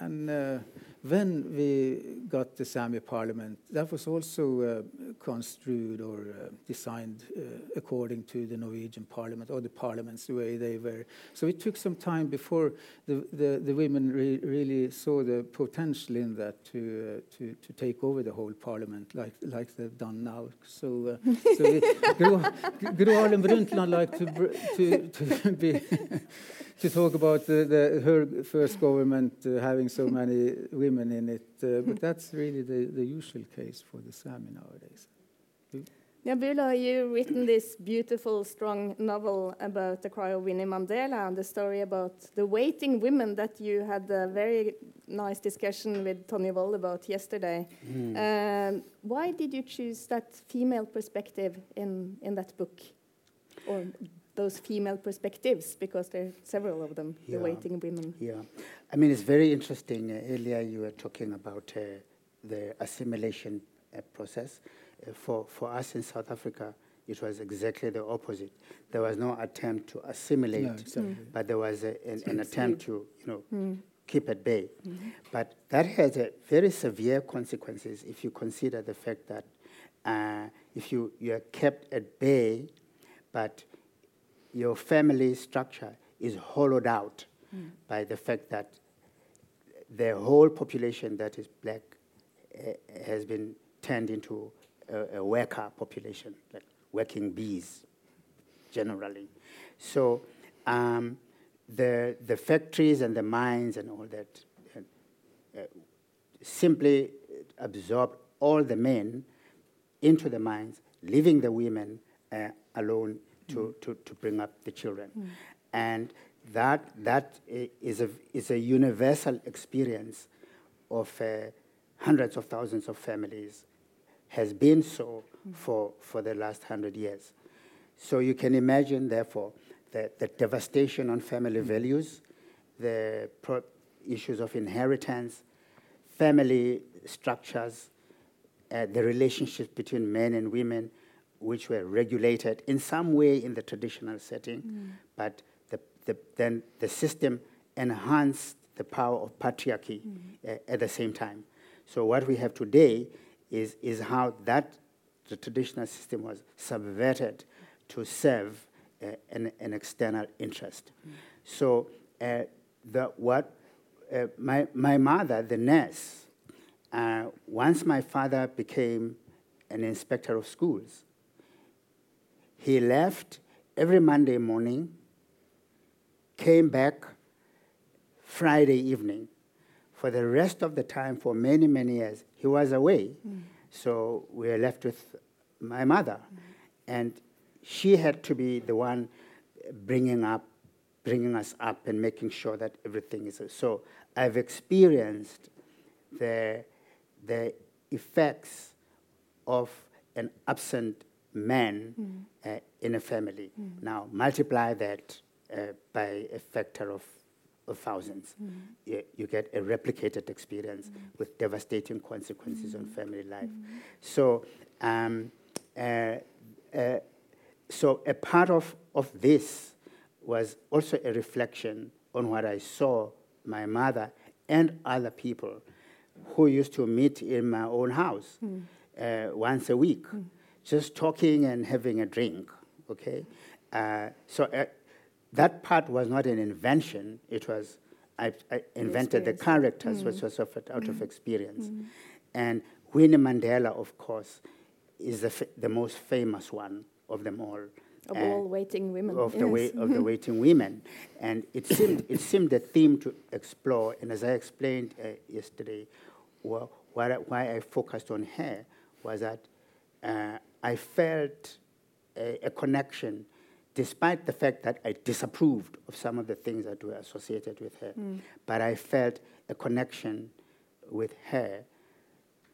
and uh, when we got the Sami parliament, that was also uh, construed or uh, designed uh, according to the Norwegian parliament or the parliaments the way they were. So it took some time before the, the, the women re really saw the potential in that to, to, to take over the whole parliament like, like they've done now. So, uh, so Gro Harlem Brundtland like to, to, to be to talk about the, the, her first government uh, having so many women in it, uh, but that's really the, the usual case for the Sami nowadays. Yeah, you've written this beautiful, strong novel about the cry of Winnie Mandela and the story about the waiting women that you had a very nice discussion with Tony Woll about yesterday. Mm. Um, why did you choose that female perspective in, in that book? Or those female perspectives because there are several of them, yeah. the waiting women. Yeah, I mean, it's very interesting. Uh, earlier, you were talking about uh, the assimilation uh, process. Uh, for, for us in South Africa, it was exactly the opposite. There was no attempt to assimilate, no, exactly. mm. but there was a, an, an, attempt to, you know, mm. keep at bay. Mm. But that has a very severe consequences if you consider the fact that uh, if you, you are kept at bay, but your family structure is hollowed out mm. by the fact that the whole population that is black uh, has been turned into a, a, worker population, like working bees, generally. So um, the, the factories and the mines and all that uh, uh, simply absorb all the men into the mines, leaving the women alone to, to, to bring up the children. Mm. And that, that is a, is a universal experience of uh, hundreds of thousands of families, has been so mm. for, for the last hundred years. So you can imagine, therefore, the, the devastation on family mm. values, the issues of inheritance, family structures, uh, the relationships between men and women, which were regulated in some way in the traditional setting, mm. but the, the, then the system enhanced the power of patriarchy mm. uh, at the same time. So what we have today is, is how that the traditional system was subverted to serve uh, an, an, external interest. Mm. So uh, the, what uh, my, my mother, the nurse, uh, once my father became an inspector of schools, he left every Monday morning, came back Friday evening. For the rest of the time, for many, many years, he was away. Mm. So we were left with my mother. Mm. And she had to be the one bringing up, bringing us up and making sure that everything is. So I've experienced the, the effects of an absent men mm. uh, in a family. Mm. Now, multiply that uh, by a factor of, of thousands. Mm. You, you, get a replicated experience mm. with devastating consequences on mm. family life. Mm. So, um, uh, uh, so a part of, of this was also a reflection on what I saw my mother and other people who used to meet in my own house uh, once a week, just talking and having a drink. Okay, uh, so uh, that part was not an invention. It was I, I invented the characters, which was of, out of experience. And Winnie Mandela, of course, is the, f- the most famous one of them all. Of all waiting women. of the way of the waiting women, and it seemed it seemed a theme to explore. And as I explained uh, yesterday, wha- why, I- why I focused on her was that uh, I felt a, a connection, despite the fact that I disapproved of some of the things that were associated with her, but I felt a connection with her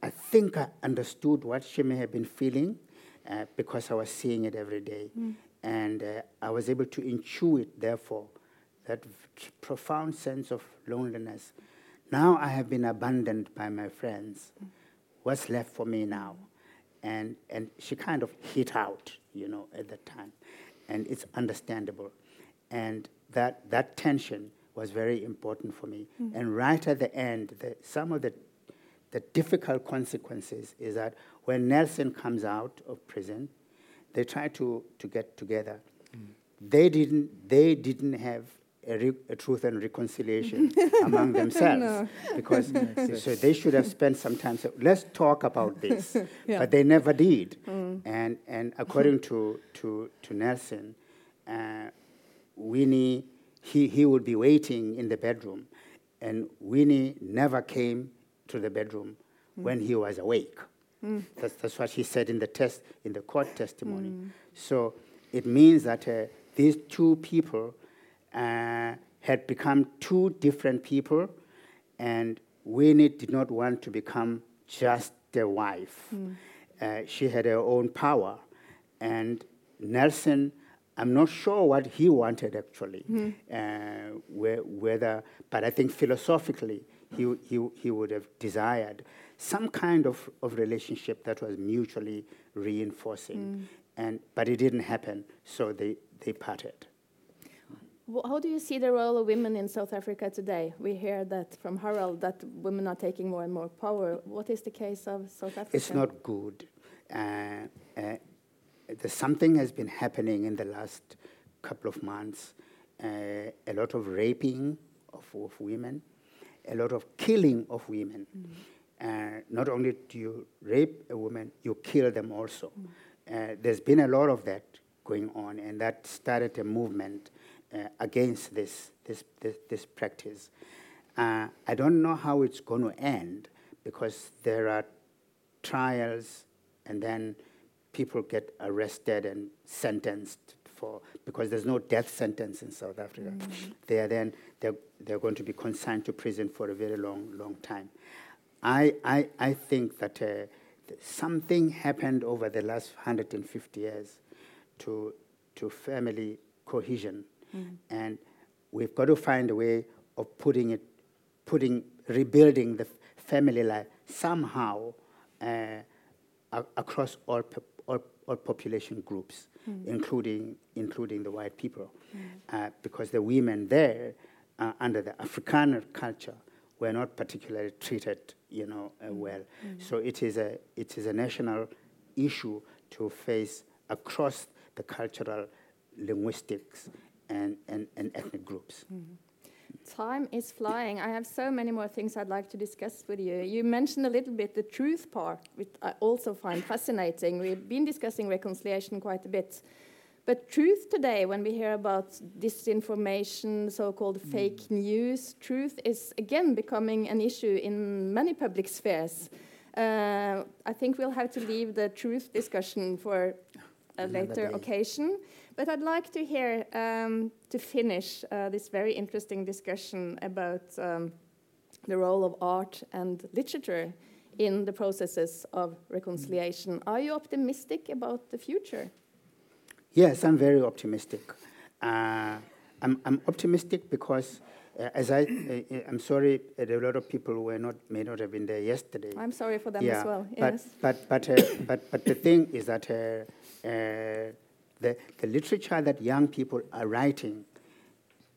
I think I understood what she may have been feeling uh, because I was seeing it every day. And uh, I was able to intuit, therefore, that profound sense of loneliness. Now I have been abandoned by my friends. What's left for me now? And, and she kind of hit out, you know, at that time. And it's understandable. And that, that tension was very important for me. Mm. And right at the end, the, some of the the difficult consequences is that when Nelson comes out of prison, they try to, to get together. Mm. They didn't they didn't have a, re, a truth and reconciliation among themselves because so they should have spent some time. So let's talk about this, Yeah. but they never did. And and according to to to Nelson, uh, Winnie he he would be waiting in the bedroom, and Winnie never came to the bedroom when he was awake. That's, that's what he said in the test in the court testimony. So it means that uh, these two people had become two different people, and Winnie did not want to become just a wife. Uh, she had her own power, and Nelson. I'm not sure what he wanted actually, uh, whe- whether, but I think philosophically he, he, he would have desired some kind of, of relationship that was mutually reinforcing. And, but it didn't happen, so they, they parted. How do you see the role of women in South Africa today? We hear that from Harald that women are taking more and more power. What is the case of South Africa? It's not good. Uh, uh, something has been happening in the last couple of months. Uh, a lot of raping of, of women, a lot of killing of women. Uh, not only do you rape a woman, you kill them also. Uh, there's been a lot of that going on, and that started a movement against this, this, this, this practice. Uh, I don't know how it's going to end because there are trials and then people get arrested and sentenced for because there's no death sentence in South Africa. They are then they're, they're going to be consigned to prison for a very long long time. I I, I think that uh, th- something happened over the last 150 years to to family cohesion, and we've got to find a way of putting it putting rebuilding the family life somehow uh, across all, all, all population groups, including including the white people, uh, because the women there uh, under the Afrikaner culture were not particularly treated, you know, uh, well. So it is a it is a national issue to face across the cultural, linguistics, and, and, and ethnic groups. Time is flying. I have so many more things I'd like to discuss with you. You mentioned a little bit the truth part, which I also find fascinating. We've been discussing reconciliation quite a bit. But truth today, when we hear about disinformation, so called fake news, truth is again becoming an issue in many public spheres. Uh, I think we'll have to leave the truth discussion for a Another later day. occasion. But I'd like to hear, um, to finish uh, this very interesting discussion about um, the role of art and literature in the processes of reconciliation. Are you optimistic about the future? Yes, I'm very optimistic. Uh, I'm, I'm optimistic because, uh, as I, uh, I'm sorry, a lot of people were not may not have been there yesterday. I'm sorry for them yeah, as well. but yes. but but uh, but but the thing is that uh, uh, the the literature that young people are writing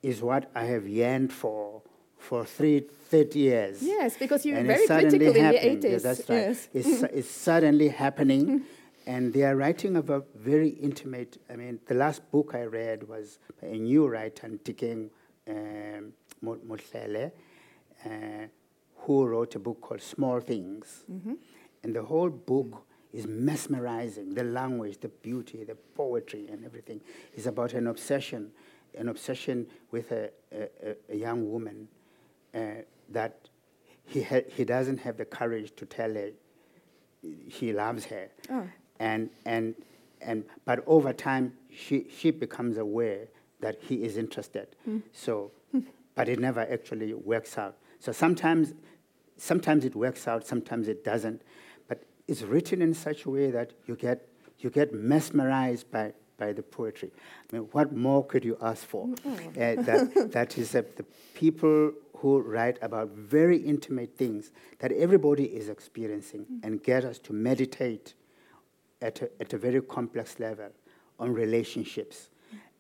is what I have yearned for for three, 30 years. Yes, because you were and very critical in the happening. 80s. Yeah, that's right. Yes. It's, it's suddenly happening, and they are writing about very intimate. I mean, the last book I read was by a new writer, Nthikeng um, Mohlele, uh, who wrote a book called Small Things. And the whole book is mesmerizing. The language, the beauty, the poetry, and everything is about an obsession, an obsession with a, a, a- young woman uh, that he, ha- he doesn't have the courage to tell her he loves her. Oh. And, and, and, but over time, she, she becomes aware that he is interested. So, but it never actually works out. So sometimes, sometimes it works out, sometimes it doesn't. It's written in such a way that you get, you get mesmerized by, by the poetry. I mean, what more could you ask for? Uh, that, that is uh, the people who write about very intimate things that everybody is experiencing and get us to meditate at a, at a very complex level on relationships.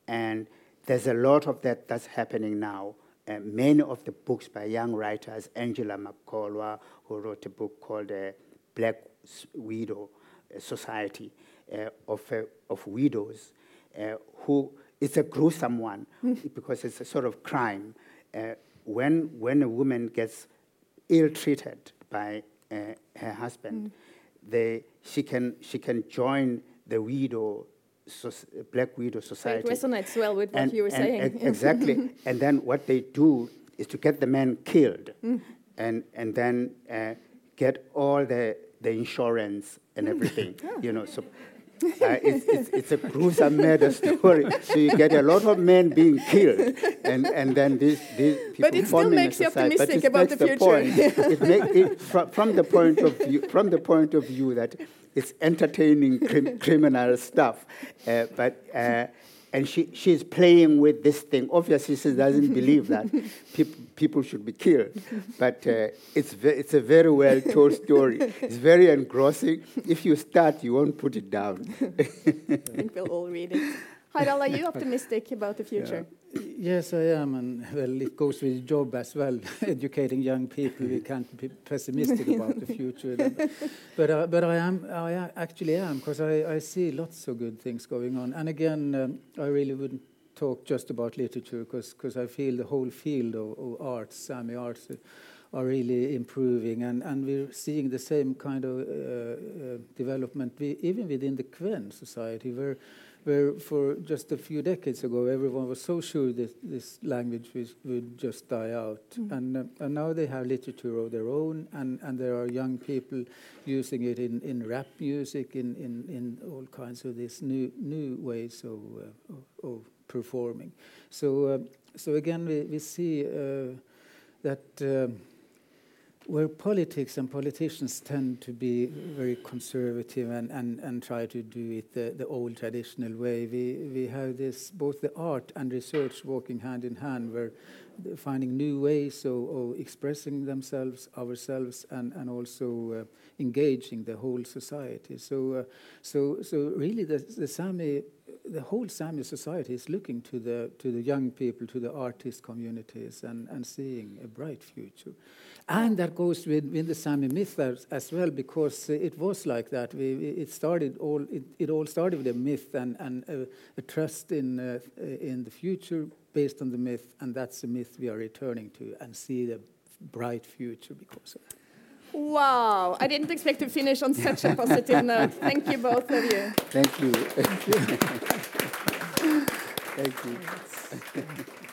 And there's a lot of that that's happening now. Uh, many of the books by young writers, Angela Makholwa, who wrote a book called uh, Black Widow Society uh, of, uh, of Widows, uh, who it's a gruesome one because it's a sort of crime. Uh, when, when a woman gets ill treated by uh, her husband, they, she, can, she can join the widow, soc- Black Widow So it Society. resonates well with what you were and saying. ex- exactly. and then what they do is to get the man killed Mm. and, and then uh, get all the, the insurance and Mm. everything, you know. So uh, it's, it's, it's a gruesome murder story. So you get a lot of men being killed, and, and then these, these people But it still makes you optimistic about the future. Point, it make, it, from, from the point of view, from the point of view that it's entertaining crim, criminal stuff, uh, but. Uh, and she, she's playing with this thing. Obviously, she doesn't believe that peop, people should be killed. But uh, it's, ve- it's a very well told story. It's very engrossing. If you start, you won't put it down. I think we'll all read it. Harald, are you optimistic about the future? Yes, I am, and well, it goes with the job as well. Educating young people, we can't be pessimistic about the future. But uh, but I am, I actually am, because I, I see lots of good things going on. And again, um, I really wouldn't talk just about literature, because I feel the whole field of, of arts, Sami arts, uh, are really improving, and, and we're seeing the same kind of uh, uh, development we, even within the Kven society, where where for just a few decades ago everyone was so sure that this language was, would just die out. And, uh, and now they have literature of their own, and, and there are young people using it in, in rap music, in, in, in all kinds of these new, new ways of, uh, of, of performing. So, uh, so again, we, we see uh, that. Um, where politics and politicians tend to be very conservative and, and, and try to do it the, the old traditional way, we, we have this both the art and research walking hand in hand, where finding new ways of, of expressing themselves, ourselves, and, and also uh, engaging the whole society. So, uh, so, so really, the, the Sami, the whole Sami society is looking to the to the young people, to the artist communities, and, and seeing a bright future. And that goes with, with the Sami myth as, well, because it was like that. We, it started all it, it all started with a myth and, and a, a trust in uh, in the future based on the myth, and that's the myth we are returning to and see the bright future because of that. Wow, I didn't expect to finish on such a positive note. Thank you, both of you. Thank you. Thank you.